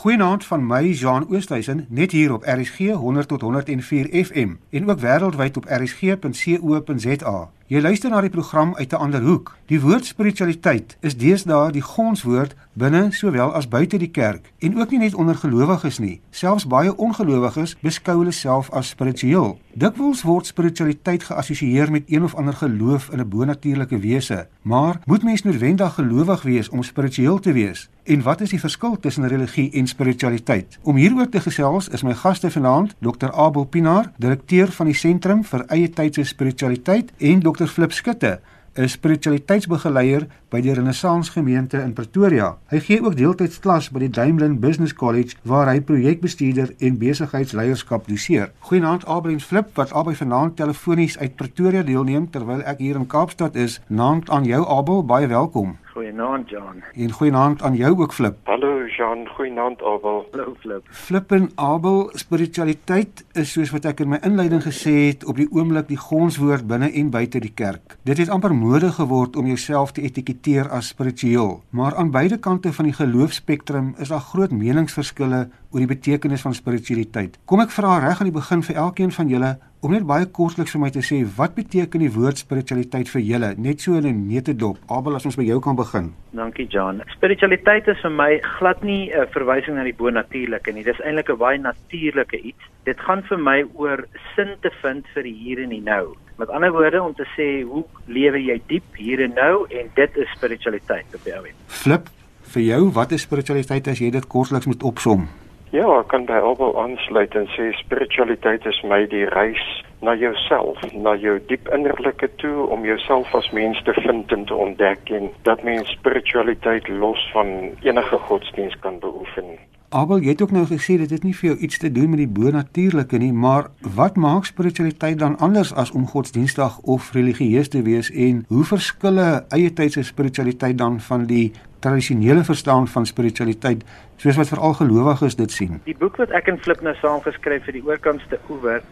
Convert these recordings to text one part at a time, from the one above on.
Goeienaand van my Jean Oosthuizen net hier op RSG 100 tot 104 FM en ook wêreldwyd op rsg.co.za. Jy luister na die program uit 'n ander hoek. Die woord spiritualiteit is deesdae die gonswoord binne sowel as buite die kerk en ook nie net onder gelowiges nie. Selfs baie ongelowiges beskou hulle self as spiritueel. Dikwels word spiritualiteit geassosieer met een of ander geloof in 'n bonatuurlike wese, maar moet mens noodwendig gelowig wees om spiritueel te wees? En wat is die verskil tussen religie en spiritualiteit? Om hieroor te gesels is my gaste vanaand Dr. Abel Pinaar, direkteur van die Sentrum vir Eie Tydse Spiritualiteit en Dr. Flip Skutte, 'n spiritualiteitsbegeleier by die Renaissance Gemeente in Pretoria. Hy gee ook deeltyds klas by die Daimlin Business College waar hy projekbestuurder en besigheidsleierskap doseer. Goeienaand en Flip wat albei vanaand telefonies uit Pretoria deelneem terwyl ek hier in Kaapstad is. Naand aan jou Abel, baie welkom. Goeienaand Jan. En goeienaand aan jou ook Flip. Hallo Jan, goeienaand Abel. Hallo Flip. Flip en Abel, spiritualiteit is soos wat ek in my inleiding gesê het, op die oomblik die gonswoord binne en buite die kerk. Dit het amper mode geword om jouself te etiketeer as spiritueel, maar aan beide kante van die geloofspektrum is daar groot meningsverskille oor die betekenis van spiritualiteit. Kom ek vra reg aan die begin vir elkeen van julle om net baie kortliks vir my te sê wat beteken die woord spiritualiteit vir julle, net so in 'n neutedop. Abel, as ons by jou kan begin. Dankie John. Spiritualiteit is vir my glad nie 'n verwysing na die bonatuurlike nie. Dis eintlik 'n baie natuurlike iets. Dit gaan vir my oor sin te vind vir die hier en die nou. Met ander woorde om te sê hoe lewe jy diep hier en nou en dit is spiritualiteit op die ou end. Flip, vir jou, wat is spiritualiteit as jy dit kortliks moet opsom? Ja, ek kan by albei aansluit en sê spiritualiteit is my die reis na jouself, na jou diep innerlike toe om jouself as mens te vind en te ontdek en dat mens spiritualiteit los van enige godsdiens kan beoefen. Abel, jy het ook nou gesê dit het nie vir jou iets te doen met die bonatuurlike nie, maar wat maak spiritualiteit dan anders as om godsdienstig of religieus te wees en hoe verskille eie tydse spiritualiteit dan van die tradisionele verstaan van spiritualiteit soos wat veral gelowiges dit sien. Die boek wat ek en Flip nou saam geskryf vir die oorkantste oewer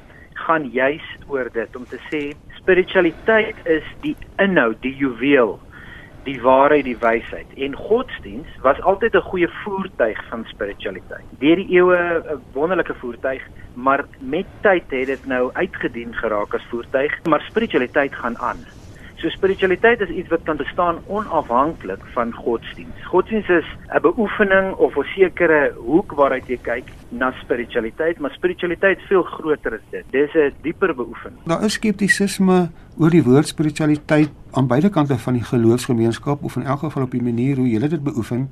gaan juis oor dit om te sê spiritualiteit is die inhoud, die juweel, die waarheid, die wysheid. En godsdiens was altyd 'n goeie voertuig van spiritualiteit. Deur die eeue 'n wonderlike voertuig, maar met tyd het dit nou uitgedien geraak as voertuig, maar spiritualiteit gaan aan. So spiritualiteit is iets wat kan bestaan onafhanklik van godsdiens. Godsdiens is 'n beoefening of 'n sekere hoek waaruit jy kyk na spiritualiteit, maar spiritualiteit is veel groter as dit. Dis 'n dieper beoefening. Daar is skeptisisme oor die woord spiritualiteit aan beide kante van die geloofsgemeenskap of in elk geval op die manier hoe jy dit beoefen.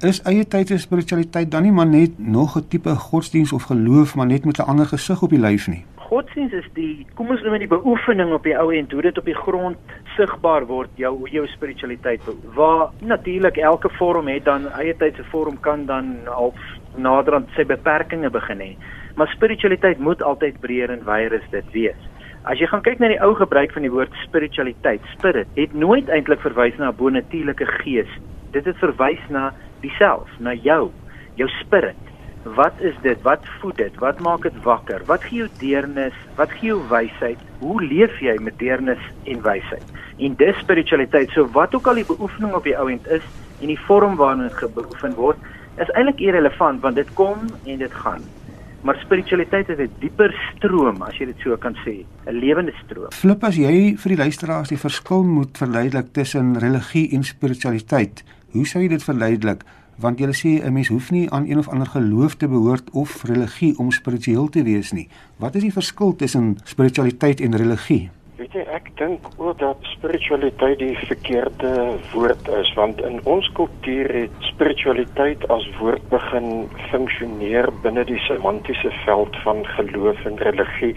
Is eie tydse spiritualiteit dan nie maar net nog 'n tipe godsdiens of geloof maar net met 'n ander gesig op die lyf nie? Godsdiens is die kom ons noem dit die beoefening op die ou end hoe dit op die grond sigbaar word jou jou spiritualiteit waar natuurlik elke vorm het dan eie tyd se vorm kan dan half naderhand sy beperkings begin hê maar spiritualiteit moet altyd breër en wyer as dit wees As jy gaan kyk na die ou gebruik van die woord spiritualiteit, spirit, het nooit eintlik verwys na 'n bonatuurlike gees. Dit het verwys na diself, na jou, jou spirit. Wat is dit? Wat voed dit? Wat maak dit wakker? Wat gee jou deernis? Wat gee jou wysheid? Hoe leef jy met deernis en wysheid? En dis spiritualiteit. So wat ook al die beoefening op die ouend is en die vorm waarin dit geoefen word, is eintlik irrelevant want dit kom en dit gaan. Maar spiritualiteit is 'n dieper stroom as jy dit so kan sê, 'n lewende stroom. Flip as jy vir die luisteraars die verskil moet verduidelik tussen religie en spiritualiteit. Hoe sou jy dit verduidelik? Want julle sê 'n mens hoef nie aan een of ander geloof te behoort of religie om spiritueel te wees nie. Wat is die verskil tussen spiritualiteit en religie? Weet jy, ek dink ook dat spiritualiteit die verkeerde woord is want in ons kultuur het spiritualiteit as woord begin funksioneer binne die semantiese veld van geloof en religie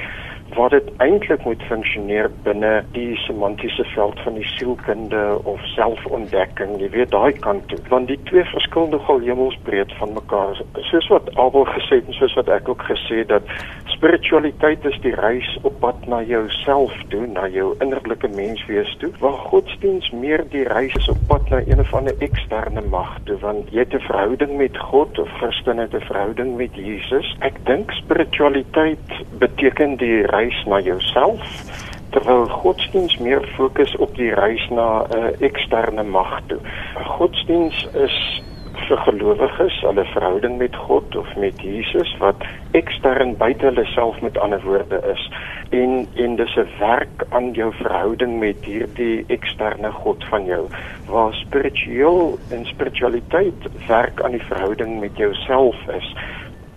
waar dit eintlik moet funksioneer binne die semantiese veld van die sielkunde of selfontdekking, jy weet daai kant toe. Want die twee verskil nogal hemelsbreed van mekaar. Soos wat Abel gesê het en soos wat ek ook gesê dat spiritualiteit is die reis op pad na jouself toe, na jou innerlike menswees toe. Waar godsdiens meer die reis is op pad na een of ander eksterne mag toe, want jy het 'n verhouding met God of Christen het 'n verhouding met Jesus. Ek dink spiritualiteit beteken die reis reis na jouself terwyl godsdiens meer fokus op die reis na 'n uh, eksterne mag toe. Godsdiens is vir gelowiges hulle verhouding met God of met Jesus wat ekstern buite hulle self met ander woorde is en en dis 'n werk aan jou verhouding met hierdie eksterne God van jou waar spiritueel en spiritualiteit werk aan die verhouding met jouself is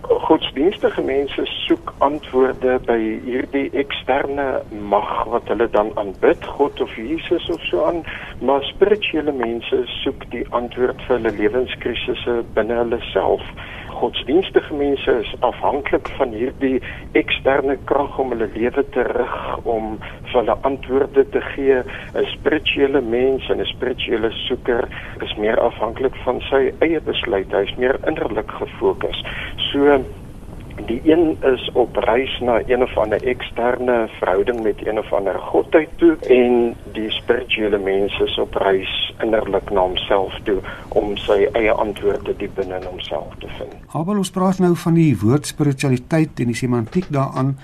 godsdienstige mense soek antwoorde by hierdie eksterne mag wat hulle dan aanbid, God of Jesus of so aan, maar spirituele mense soek die antwoord vir hulle lewenskrisisse binne hulle self godsdienstige mense is afhanklik van hierdie eksterne krag om hulle lewe te rig om vir hulle antwoorde te gee. 'n Spirituele mens en 'n spirituele soeker is meer afhanklik van sy eie besluit. Hy is meer innerlik gefokus. So die een is op reis na een of ander eksterne verhouding met een of ander godheid toe en die spirituele mens is op reis innerlik na homself toe om sy eie antwoorde diep binne in homself te vind. Abel ons praat nou van die woord spiritualiteit en die semantiek daaraan.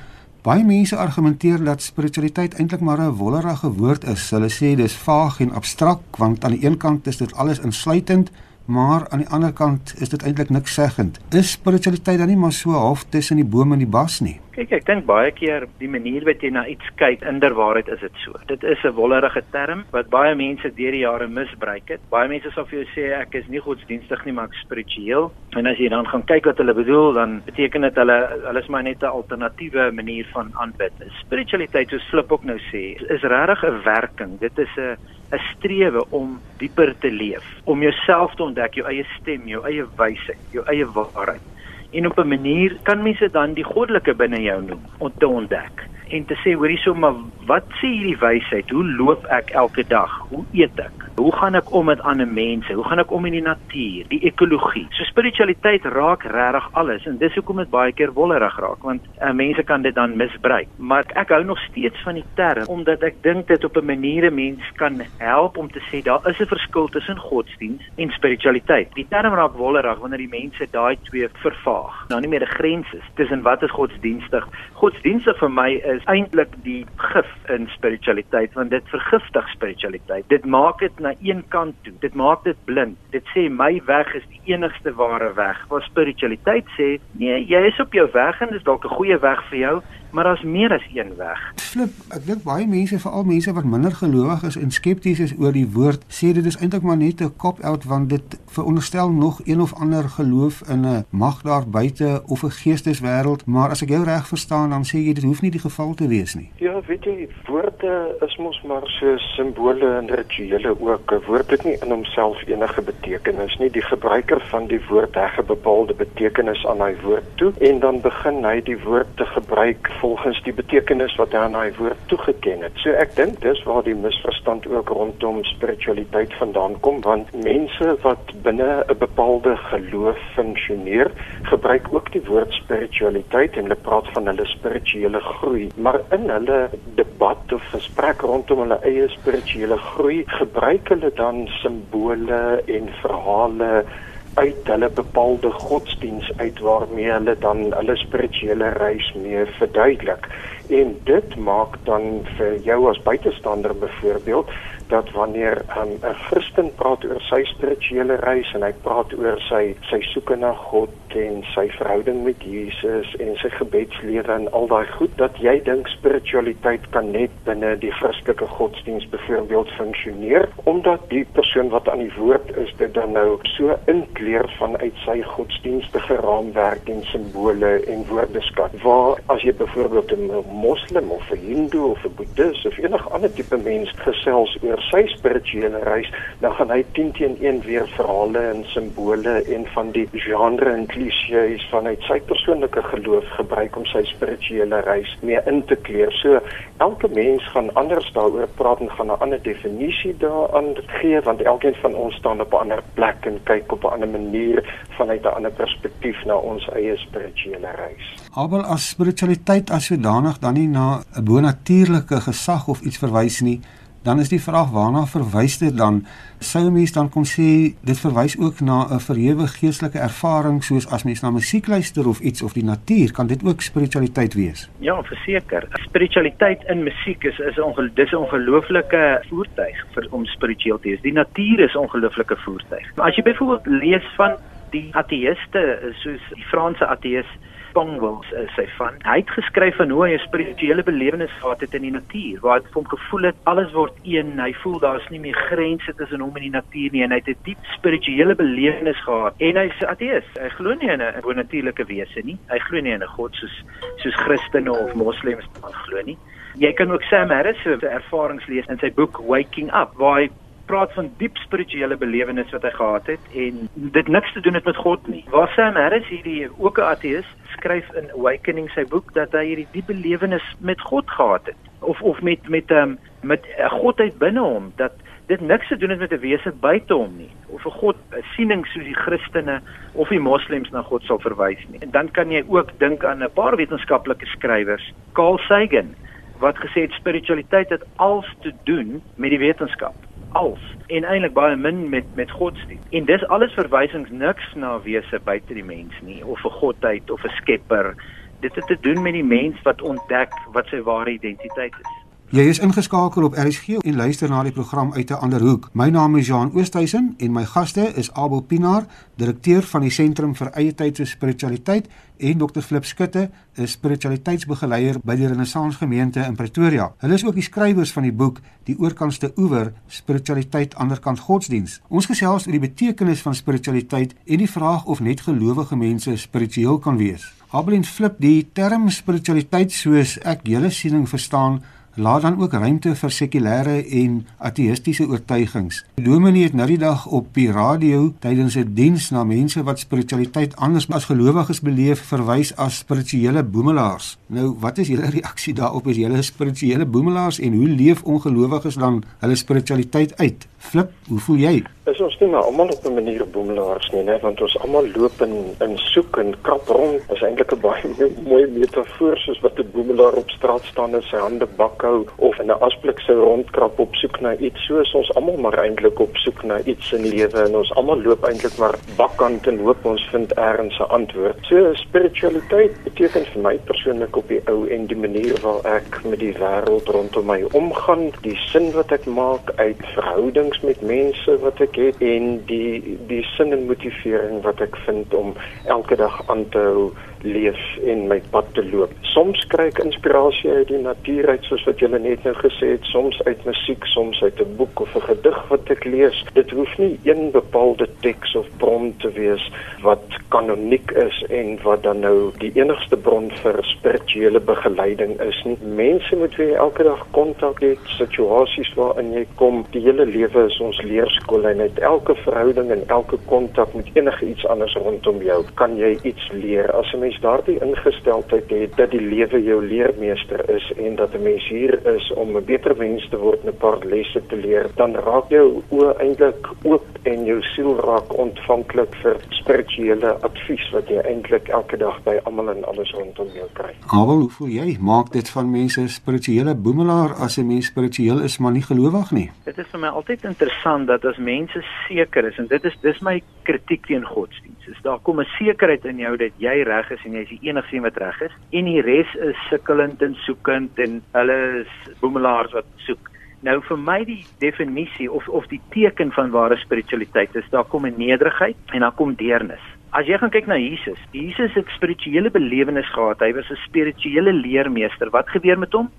Baie mense argumenteer dat spiritualiteit eintlik maar 'n wollerige woord is. Hulle sê dis vaag en abstrakt want aan die een kant is dit alles insluitend maar aan die ander kant is dit eintlik niks seggend. Is spiritualiteit dan nie maar so half tussen die boom en die bas nie? Kyk, ek dink baie keer die manier wat jy na iets kyk, inderwaarheid is dit so. Dit is 'n wollerige term wat baie mense deur die jare misbruik het. Baie mense sal vir jou sê ek is nie godsdienstig nie, maar ek spiritueel. En as jy dan gaan kyk wat hulle bedoel, dan beteken dit hulle hulle is maar net 'n alternatiewe manier van aanbid. Spiritualiteit, soos Flip ook nou sê, is regtig 'n werking. Dit is 'n 'n strewe om dieper te leef, om jouself te ontdek, jou eie stem, jou eie wysheid, jou eie waarheid. En op 'n manier kan mense dan die goddelike binne jou noem om te ontdek en te sê hoorie so maar wat sê hierdie wysheid? Hoe loop ek elke dag? Hoe eet ek? Hoe gaan ek om met ander mense? Hoe gaan ek om in die natuur, die ekologie? So spiritualiteit raak regtig alles en dis hoekom dit baie keer wollerig raak want uh, mense kan dit dan misbruik. Maar ek, hou nog steeds van die term omdat ek dink dit op 'n manier 'n mens kan help om te sê daar is 'n verskil tussen godsdiens en spiritualiteit. Die term raak wollerig wanneer die mense daai twee vervaag. Nou nie meer 'n grens is tussen wat is godsdienstig. Godsdienstig vir my is eintlik die gif in spiritualiteit want dit vergiftig spiritualiteit. Dit maak dit na een kant toe. Dit maak dit blind. Dit sê my weg is die enigste ware weg. Waar spiritualiteit sê nee, jy is op jou weg en dis dalk 'n goeie weg vir jou, maar daar's meer as een weg. Flip, ek dink baie mense, veral mense wat minder gelowig is en skepties is oor die woord, sê dit is eintlik maar net 'n cop-out want dit veronderstel nog een of ander geloof in 'n mag daar buite of 'n geesteswêreld, maar as ek jou reg verstaan, dan sê jy dit hoef nie die geval te wees nie. Ja, weet jy, woorde is mos maar so simbole en rituele ook. 'n Woord het nie in homself enige betekenis nie. Die gebruiker van die woord heg 'n bepaalde betekenis aan hy woord toe en dan begin hy die woord te gebruik volgens die betekenis wat hy aan daai woord toegeken het. So ek dink dis waar die misverstand ook rondom spiritualiteit vandaan kom want mense wat binne 'n bepaalde geloof funksioneer, gebruik ook die woord spiritualiteit en hulle praat van hulle spirituele groei, maar in hulle debat of gesprek rondom hulle eie spirituele groei, gebruik hulle dan simbole en verhale uit hulle bepaalde godsdiens uit waarmee hulle dan hulle spirituele reis meer verduidelik. En dit maak dan vir jou as buitestander byvoorbeeld dat wanneer um, 'n Christen praat oor sy spirituele reis en hy praat oor sy sy soeke na God en sy verhouding met Jesus en sy gebedslewe en al daai goed dat jy dink spiritualiteit kan net binne die Christelike godsdiens byvoorbeeld funksioneer omdat die persoon wat aan die woord is dit dan nou so inkleer vanuit sy godsdienstige raamwerk en simbole en woordeskat. Waar as jy byvoorbeeld 'n moslim of 'n hindoe of 'n boeddhis of enige ander tipe mens gesels oor sy spirituele reis, dan gaan hy 10 teen 1 weer verhale en simbole en van die genre en klisjées vanuit sy persoonlike geloof gebruik om sy spirituele reis mee in te kleer. So elke mens gaan anders daaroor praat en gaan 'n ander definisie daaraan gee want elkeen van ons staan op 'n ander plek en kyk op 'n ander manier vanuit 'n ander perspektief na ons eie spirituele reis. Abel as spiritualiteit as sodanig dan nie na 'n bonatuurlike gesag of iets verwys nie, dan is die vraag waarna verwys dit dan? Sou mens dan kon sê dit verwys ook na 'n verhewe geestelike ervaring soos as mens na musiek luister of iets of die natuur, kan dit ook spiritualiteit wees? Ja, verseker. Spiritualiteit in musiek is is 'n dis 'n ongelooflike voertuig vir om spiritueel te wees. Die natuur is 'n ongelooflike voertuig. As jy byvoorbeeld lees van die ateëste soos die Franse ateës Spongwells is sy van. Hy het geskryf van hoe hy 'n spirituele belewenis gehad het in die natuur, waar hy hom gevoel het alles word een, hy voel daar's nie meer grense tussen hom en die natuur nie en hy het 'n diep spirituele belewenis gehad. En hy's ateïs. Hy glo nie in 'n bonatuurlike wese nie. Hy glo nie in 'n God soos soos Christene of Moslems glo nie. Jy kan ook Sam Harris se ervarings lees in sy boek Waking Up, waar hy praat van diep spirituele belewenis wat hy gehad het en dit niks te doen het met God nie. Waar Sam Harris hierdie ook 'n ateïs skryf in Awakening sy boek dat hy hierdie diepe belewenis met God gehad het of of met met um, met 'n uh, godheid binne hom dat dit niks te doen het met 'n wese buite hom nie of 'n god 'n siening soos die Christene of die moslems na God sal verwys nie. En dan kan jy ook dink aan 'n paar wetenskaplike skrywers, Carl Sagan wat gesê het spiritualiteit het alles te doen met die wetenskap als en eintlik baie min met met godsdienst. En dis alles verwysings niks na wese buite die mens nie of 'n godheid of 'n skepper. Dit het te doen met die mens wat ontdek wat sy ware identiteit is. Jy is ingeskakel op RSG en luister na die program uit 'n ander hoek. My naam is Johan Oosthuizen en my gaste is Abel Pinaar, direkteur van die Sentrum vir Eie Tyd en Spiritualiteit en Dr Flip Skutte, 'n spiritualiteitsbegeleier by die Renaissance Gemeente in Pretoria. Hulle is ook die skrywers van die boek Die Oorkantste Oewer: Spiritualiteit anderkant godsdiens. Ons gesels oor die betekenis van spiritualiteit en die vraag of net gelowige mense spiritueel kan wees. Abel en Flip, die term spiritualiteit soos ek julle siening verstaan, laat dan ook ruimte vir sekulêre en ateïstiese oortuigings. Dominee het nou die dag op die radio tydens 'n diens na mense wat spiritualiteit anders as gelowiges beleef verwys as spirituele boemelaars. Nou, wat is julle reaksie daarop? Is julle spirituele boemelaars en hoe leef ongelowiges dan hulle spiritualiteit uit? Flip, hoe voel jy? Is ons nie maar almal op 'n manier boemelaars nie, né? Want ons almal loop in in soek en krap rond. Is eintlik 'n baie mooi metafoor soos wat 'n boemelaar op straat staan en sy hande bakhou of in 'n asblik se rondkrap op soek na iets. So is ons almal maar eintlik op soek na iets in die lewe en ons almal loop eintlik maar bakkant en hoop ons vind eers 'n antwoord. So spiritualiteit beteken vir my persoonlik op die ou en die manier waar ek met die wêreld rondom my omgaan, die sin wat ek maak uit verhouding verhoudings met mense wat ek het en die die sin en motivering wat ek vind om elke dag aan te hou leef en my pad te loop. Soms kry ek inspirasie uit die natuur uit soos wat julle net nou gesê het, soms uit musiek, soms uit 'n boek of 'n gedig wat ek lees. Dit hoef nie een bepaalde teks of bron te wees wat kanoniek is en wat dan nou die enigste bron vir spirituele begeleiding is nie. Mense moet weer elke dag kontak hê, situasies waarin jy kom. Die hele lewe is ons leerskool en uit elke verhouding en elke kontak met enige iets anders rondom jou kan jy iets leer. As 'n mens daardie ingesteldheid het dat die lewe jou leermeester is en dat 'n mens hier is om 'n beter mens te word en 'n paar lesse te leer, dan raak jou oë eintlik oop en jou siel raak ontvanklik vir spirituele advies wat jy eintlik elke dag by almal en alles rondom jou kry. Abel, hoe voel jy? Maak dit van mense spirituele boemelaar as 'n mens spiritueel is maar nie gelowig nie? Dit is vir my altyd interessant dat as mense seker is en dit is dis my kritiek teen godsdienst. Is daar kom 'n sekerheid in jou dat jy reg is en jy is die enigste een wat reg is en die res is sukkelend en soekend en hulle is boemelaars wat soek. Nou vir my die definisie of of die teken van ware spiritualiteit is daar kom 'n nederigheid en dan kom deernis. As jy gaan kyk na Jesus, Jesus het spirituele belewenis gehad. Hy was 'n spirituele leermeester. Wat gebeur met hom?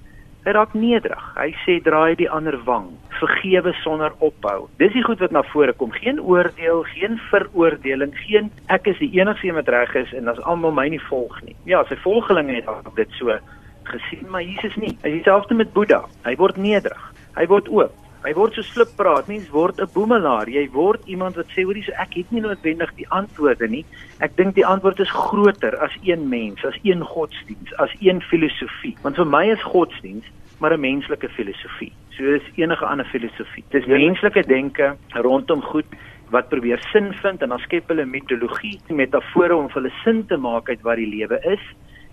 Hy raak nederig. Hy sê draai die ander wang, vergewe sonder ophou. Dis die goed wat na vore kom. Geen oordeel, geen veroordeling, geen ek is die enigste een wat reg is en as almal my nie volg nie. Ja, sy volgelinge het dit so gesien, maar Jesus nie. Hy is dieselfde met Boeddha. Hy word nederig. Hy word oop. Hy word so slip praat, mens word 'n boemelaar. Jy word iemand wat sê hoorie so ek het nie noodwendig die antwoorde nie. Ek dink die antwoord is groter as een mens, as een godsdiens, as een filosofie. Want vir my is godsdiens maar 'n menslike filosofie. So is enige ander filosofie. Dis menslike denke rondom goed wat probeer sin vind en dan skep hulle mitologie, metafore om vir hulle sin te maak uit wat die lewe is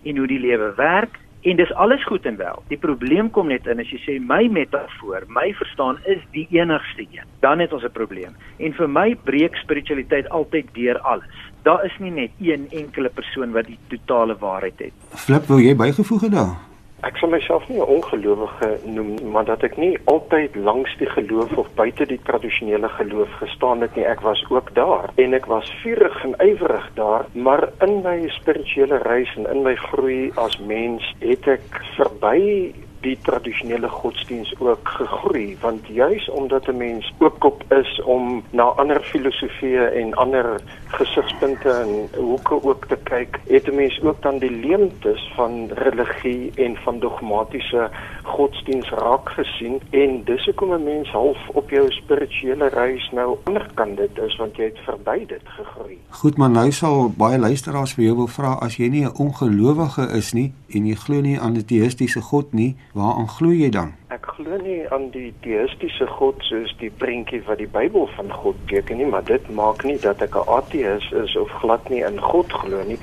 en hoe die lewe werk En dis alles goed en wel. Die probleem kom net in as jy sê my metafoor, my verstaan is die enigste een. Dan het ons 'n probleem. En vir my breek spiritualiteit altyd deur alles. Daar is nie net een enkele persoon wat die totale waarheid het. Flip, wou jy bygevoeg het daar? Ek sal myself nie 'n ongelowige noem, maar dat ek nie altyd langs die geloof of buite die tradisionele geloof gestaan het nie. Ek was ook daar en ek was vurig en ywerig daar, maar in my spirituele reis en in my groei as mens het ek verby die tradisionele godsdiens ook gegroei want juis omdat 'n mens oopkop is om na ander filosofieë en ander gesigspunte en hoeke ook te kyk, het 'n mens ook dan die leemtes van religie en van dogmatiese godsdiens raak gesien en dis hoekom 'n mens half op jou spirituele reis nou ander kan dit is want jy het verby dit gegroei. Goed, maar nou sal baie luisteraars vir jou wil vra as jy nie 'n ongelowige is nie en jy glo nie aan die teïstiese God nie, waaraan glo jy dan? Ek glo nie aan die teïstiese God soos die prentjie wat die Bybel van God teken nie, maar dit maak nie dat ek 'n ateïs is of glad nie in God glo nie.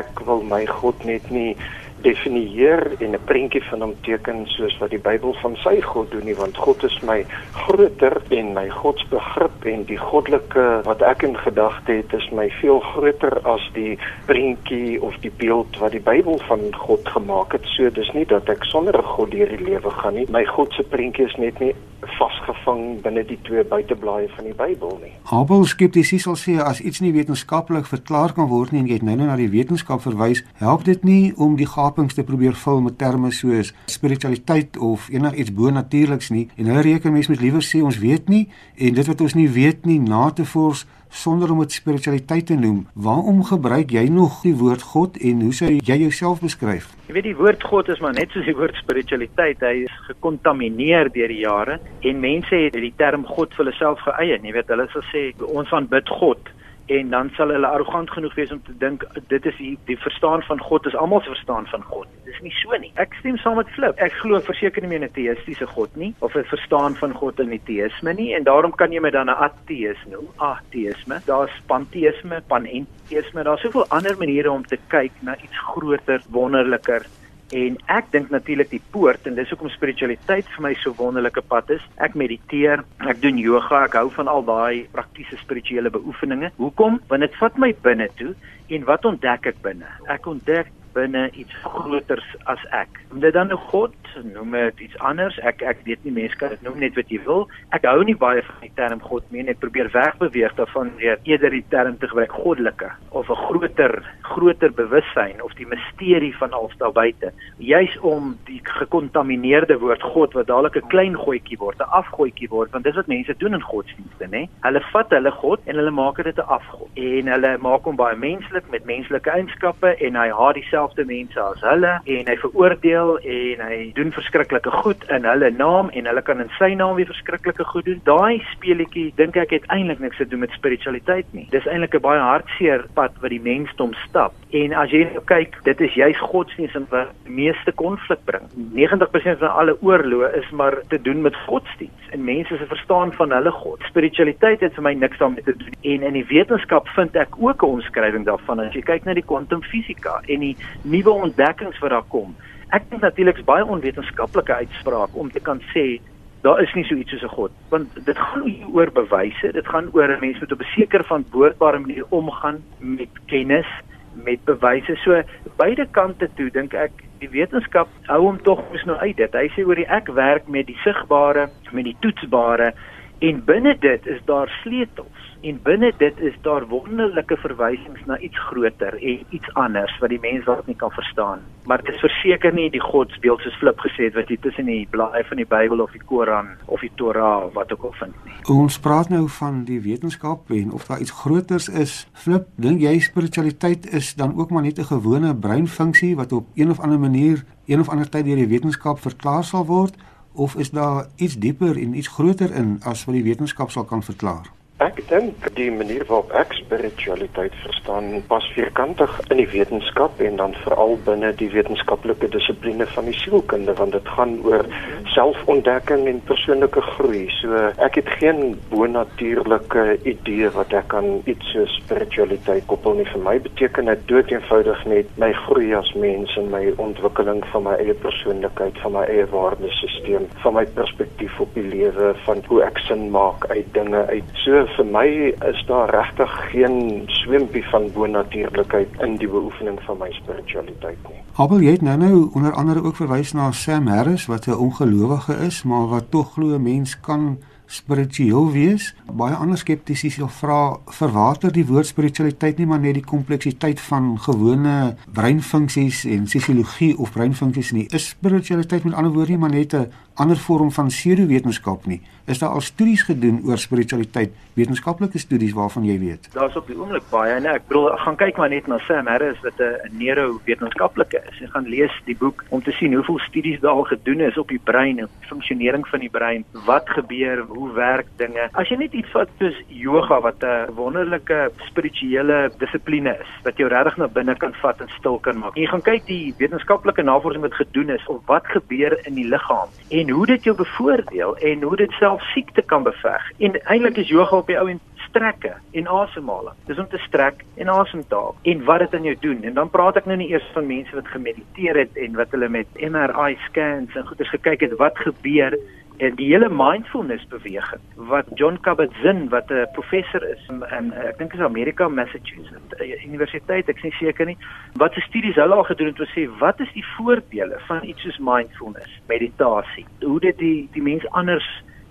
Ek wil my God net nie definieer en 'n prentjie van hom teken soos wat die Bybel van sy God doen nie want God is my groter en my godsbegrip en die goddelike wat ek in gedagte het is my veel groter as die prentjie of die beeld wat die Bybel van God gemaak het. So dis nie dat ek sonder 'n God deur die lewe gaan nie. My God se prentjie is net nie vasgevang binne die twee buiteblaaie van die Bybel nie. Abel skeptisie sal sê as iets nie wetenskaplik verklaar kan word nie en jy het nou nou na die wetenskap verwys, help dit nie om die gapings te probeer vul met terme soos spiritualiteit of enigiets bonatuurliks nie. En hulle reken mense moet liewer sê ons weet nie en dit wat ons nie weet nie na te vors sonder om dit spiritualiteit te noem. Waarom gebruik jy nog die woord God en hoe sou jy jouself beskryf? Jy weet die woord God is maar net soos die woord spiritualiteit. Hy is gekontamineer deur die jare en mense het die term God vir hulle self geëien. Jy weet hulle sal sê ons aanbid God en dan sal hulle arrogant genoeg wees om te dink dit is die, die verstaan van God is almal se verstaan van God. Dis nie so nie. Ek stem saam met Flip. Ek glo verseker nie meer in 'n teïstiese God nie of 'n verstaan van God in die teïsme nie en daarom kan jy my dan 'n ateïs noem. Ateïsme. Daar's panteïsme, panenteïsme. Daar's soveel ander maniere om te kyk na iets groter, wonderliker En ek dink natuurlik die poort en dis hoekom spiritualiteit vir my so wonderlike pad is. Ek mediteer, ek doen yoga, ek hou van al daai praktiese spirituele beoefeninge. Hoekom? Want dit vat my binne toe en wat ontdek ek binne? Ek ontdek binne iets groters as ek. Noem dit dan 'n god, noem dit iets anders. Ek ek weet nie mense kan dit noem net wat jy wil. Ek hou nie baie van die term god nie. Ek probeer wegbeweeg daarvan weer eerder die term te gebruik goddelike of 'n groter groter bewussyn of die misterie van alles daar buite. Juis om die gekontamineerde woord god wat dadelik 'n klein goetjie word, 'n afgoetjie word, want dis wat mense doen in godsdienste, nê? Hulle vat hulle god en hulle maak dit 'n afgod. En hulle maak hom baie menslik met menslike eienskappe en hy haat die dieselfde mense as hulle en hy veroordeel en hy doen verskriklike goed in hulle naam en hulle kan in sy naam weer verskriklike goed doen. Daai speletjie dink ek het eintlik niks te doen met spiritualiteit nie. Dis eintlik 'n baie hartseer pad wat die mensdom stap. En as jy nou kyk, dit is juis godsdienst wat die meeste konflik bring. 90% van alle oorloë is maar te doen met godsdienst en mense se verstaan van hulle god. Spiritualiteit het vir my niks daarmee te doen. En in die wetenskap vind ek ook 'n omskrywing daarvan as jy kyk na die kwantumfisika en die nuwe ontdekkings wat daar kom. Ek dink natuurlik is baie onwetenskaplike uitspraak om te kan sê daar is nie so iets soos 'n God, want dit gaan oor bewyse, dit gaan oor 'n mens moet op 'n sekere van boordbare manier omgaan met kennis, met bewyse. So beide kante toe dink ek die wetenskap hou hom tog mos nou uit dit. Hy sê oor die ek werk met die sigbare, met die toetsbare en binne dit is daar sleutels en binne dit is daar wonderlike verwysings na iets groter en iets anders wat die mens dalk nie kan verstaan. Maar dit is verseker nie die godsbeeld soos Flip gesê het wat jy tussen die blaaie van die Bybel of die Koran of die Torah of wat ook al vind nie. Ons praat nou van die wetenskap en of daar iets groters is. Flip, dink jy spiritualiteit is dan ook maar net 'n gewone breinfunksie wat op een of ander manier een of ander tyd deur die wetenskap verklaar sal word? Of is daar iets dieper en iets groter in as wat die wetenskap sal kan verklaar? Ek dink die manier waarop ek spiritualiteit verstaan pas vierkantig in die wetenskap en dan veral binne die wetenskaplike dissipline van die sielkunde want dit gaan oor selfontdekking en persoonlike groei. So ek het geen bonatuurlike idee wat ek aan iets so spiritualiteit koppel nie. Vir my beteken dit dood eenvoudig net my groei as mens en my ontwikkeling van my eie persoonlikheid, van my eie waardesisteem, van my perspektief op die lewe, van hoe ek sin maak uit dinge uit. So vir my is daar regtig geen swempie van bonatuurlikheid in die beoefening van my spiritualiteit nie. Abel, jy nou nou onder andere ook verwys na Sam Harris wat 'n ongelowige is, maar wat tog glo 'n mens kan spiritueel wees. Baie ander skeptici sal vra verwater die woord spiritualiteit nie maar net die kompleksiteit van gewone breinfunksies en sosiologie of breinfunksies nie. Is spiritualiteit met ander woorde nie maar net 'n ander vorm van pseudowetenskap nie. Is daar al studies gedoen oor spiritualiteit, wetenskaplike studies waarvan jy weet? Daar's op die oomblik baie, nee, ek bedoel gaan kyk maar net na Sam Harris wat 'n neurowetenskaplike is. Jy gaan lees die boek om te sien hoeveel studies daar al gedoen is op die brein en funksionering van die brein. Wat gebeur, hoe werk dinge? As jy net iets vat soos yoga wat 'n wonderlike spirituele dissipline is wat jou regtig na binne kan vat en stil kan maak. En jy gaan kyk die wetenskaplike navorsing wat gedoen is of wat gebeur in die liggaam en hoe dit jou bevoordeel en hoe dit self siekte kan beveg. En eintlik is yoga op die ou en strekke en asemhaling. Dis om te strek en asem te haal en wat dit aan jou doen. En dan praat ek nou nie eers van mense wat gemediteer het en wat hulle met MRI scans en goeders gekyk het wat gebeur en die hele mindfulness beweging wat John Kabat-Zinn wat 'n professor is in, in ek dink is Amerika Massachusetts Universiteit ek is nie seker nie wat se studies hulle al gedoen het om te sê wat is die voordele van iets soos mindfulness meditasie? Hoe dit die die mens anders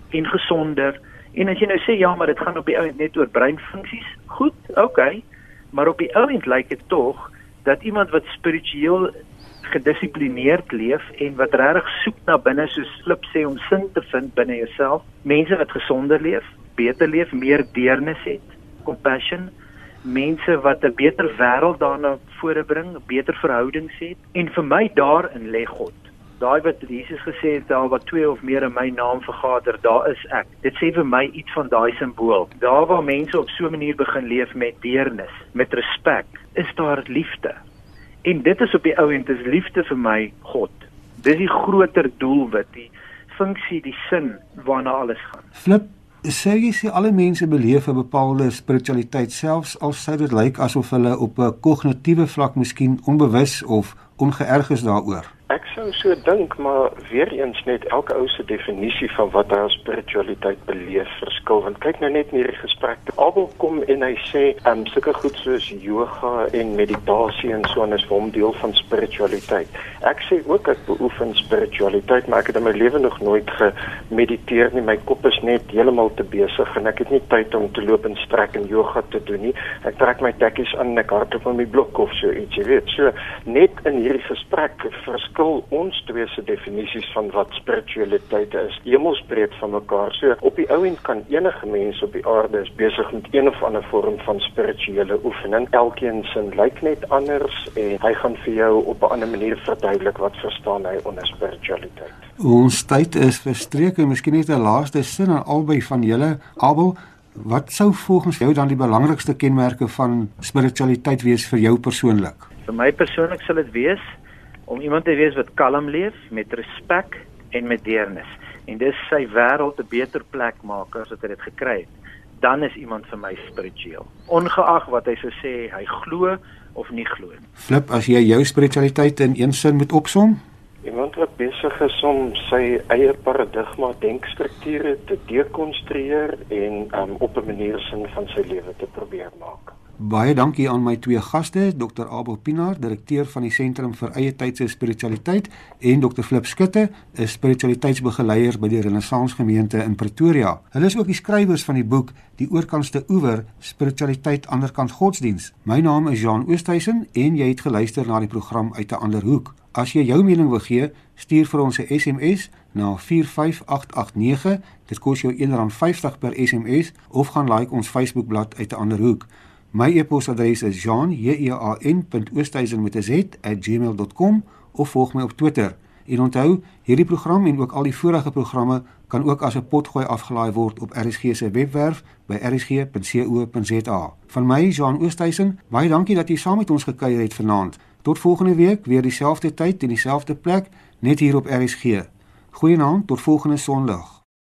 en gesonder en as jy nou sê ja maar dit gaan op die ouend net oor breinfunksies goed okay maar op die ouend lyk dit tog dat iemand wat spiritueel gedissiplineerd leef en wat regtig soek na binne soos Flip sê om sin te vind binne jouself. Mense wat gesonder leef, beter leef, meer deernis het, compassion. Mense wat 'n beter wêreld daarna voorbring, beter verhoudings het. En vir my daarin lê God. Daai wat Jesus gesê het, daar wat twee of meer in my naam vergader, daar is ek. Dit sê vir my iets van daai simbool. Daar waar mense op so 'n manier begin leef met deernis, met respek, is daar liefde. En dit is op die ou end is liefde vir my God. Dis die groter doelwit, die funksie, die sin waarna alles gaan. Flip, sê jy sê alle mense beleef 'n bepaalde spiritualiteit selfs al sou dit lyk asof hulle op 'n kognitiewe vlak miskien onbewus of ongeërg is daaroor. Ek sou so dink, maar weer eens net elke ou se definisie van wat hy as spiritualiteit beleef verskil. Want kyk nou net in hierdie gesprek. Abel kom en hy sê, "Ehm um, sulke goed soos yoga en meditasie en so en is vir hom deel van spiritualiteit." Ek sê ook ek beoefen spiritualiteit, maar ek het in my lewe nog nooit gemediteer nie. My kop is net heeltemal te besig en ek het nie tyd om te loop en strek en yoga te doen nie. Ek trek my tekkies aan en ek hardloop op my blok of so iets, jy weet. So net in hierdie gesprek verskil verskil ons twee se definisies van wat spiritualiteit is hemelsbreed van mekaar. So op die ou end kan enige mens op die aarde is besig met een of ander vorm van spirituele oefening. Elkeen sin lyk net anders en hy gaan vir jou op 'n ander manier verduidelik wat verstaan hy onder spiritualiteit. Ons tyd is verstreek en miskien net 'n laaste sin aan albei van julle. Abel, wat sou volgens jou dan die belangrikste kenmerke van spiritualiteit wees vir jou persoonlik? Vir my persoonlik sal dit wees om iemand te wees wat kalm leef met respek en met deernis. En dis sy wêreld 'n beter plek maak as wat hy dit gekry het. Dan is iemand vir my spiritueel. Ongeag wat hy sou sê hy glo of nie glo nie. Flip as jy jou spiritualiteit in een sin moet opsom? Iemand wat besig is om sy eie paradigma denkstrukture te dekonstrueer en um, op 'n manier sin van sy lewe te probeer maak Baie dankie aan my twee gaste, Dr. Abel Pinaar, direkteur van die Sentrum vir Eie Tydse Spiritualiteit en Dr. Flip Skutte, 'n spiritualiteitsbegeleier by die Renaissance Gemeente in Pretoria. Hulle is ook die skrywers van die boek Die Oorkantste Oewer: Spiritualiteit anderkant godsdiens. My naam is Jean Oosthuizen en jy het geluister na die program uit 'n ander hoek. As jy jou mening wil gee, stuur vir ons 'n SMS na 45889. Dit kos jou R1.50 per SMS of gaan like ons Facebookblad uit 'n ander hoek. My e-posadres is jean.oosthuizen@gmail.com of volg my op Twitter. En onthou, hierdie program en ook al die vorige programme kan ook as 'n potgooi afgelaai word op RSG se webwerf by rsg.co.za. Van my, Johan Oosthuizen, baie dankie dat jy saam met ons gekuier het vanaand. Tot volgende week, weer dieselfde tyd en dieselfde plek, net hier op RSG. Goeienaand, tot volgende Sondag.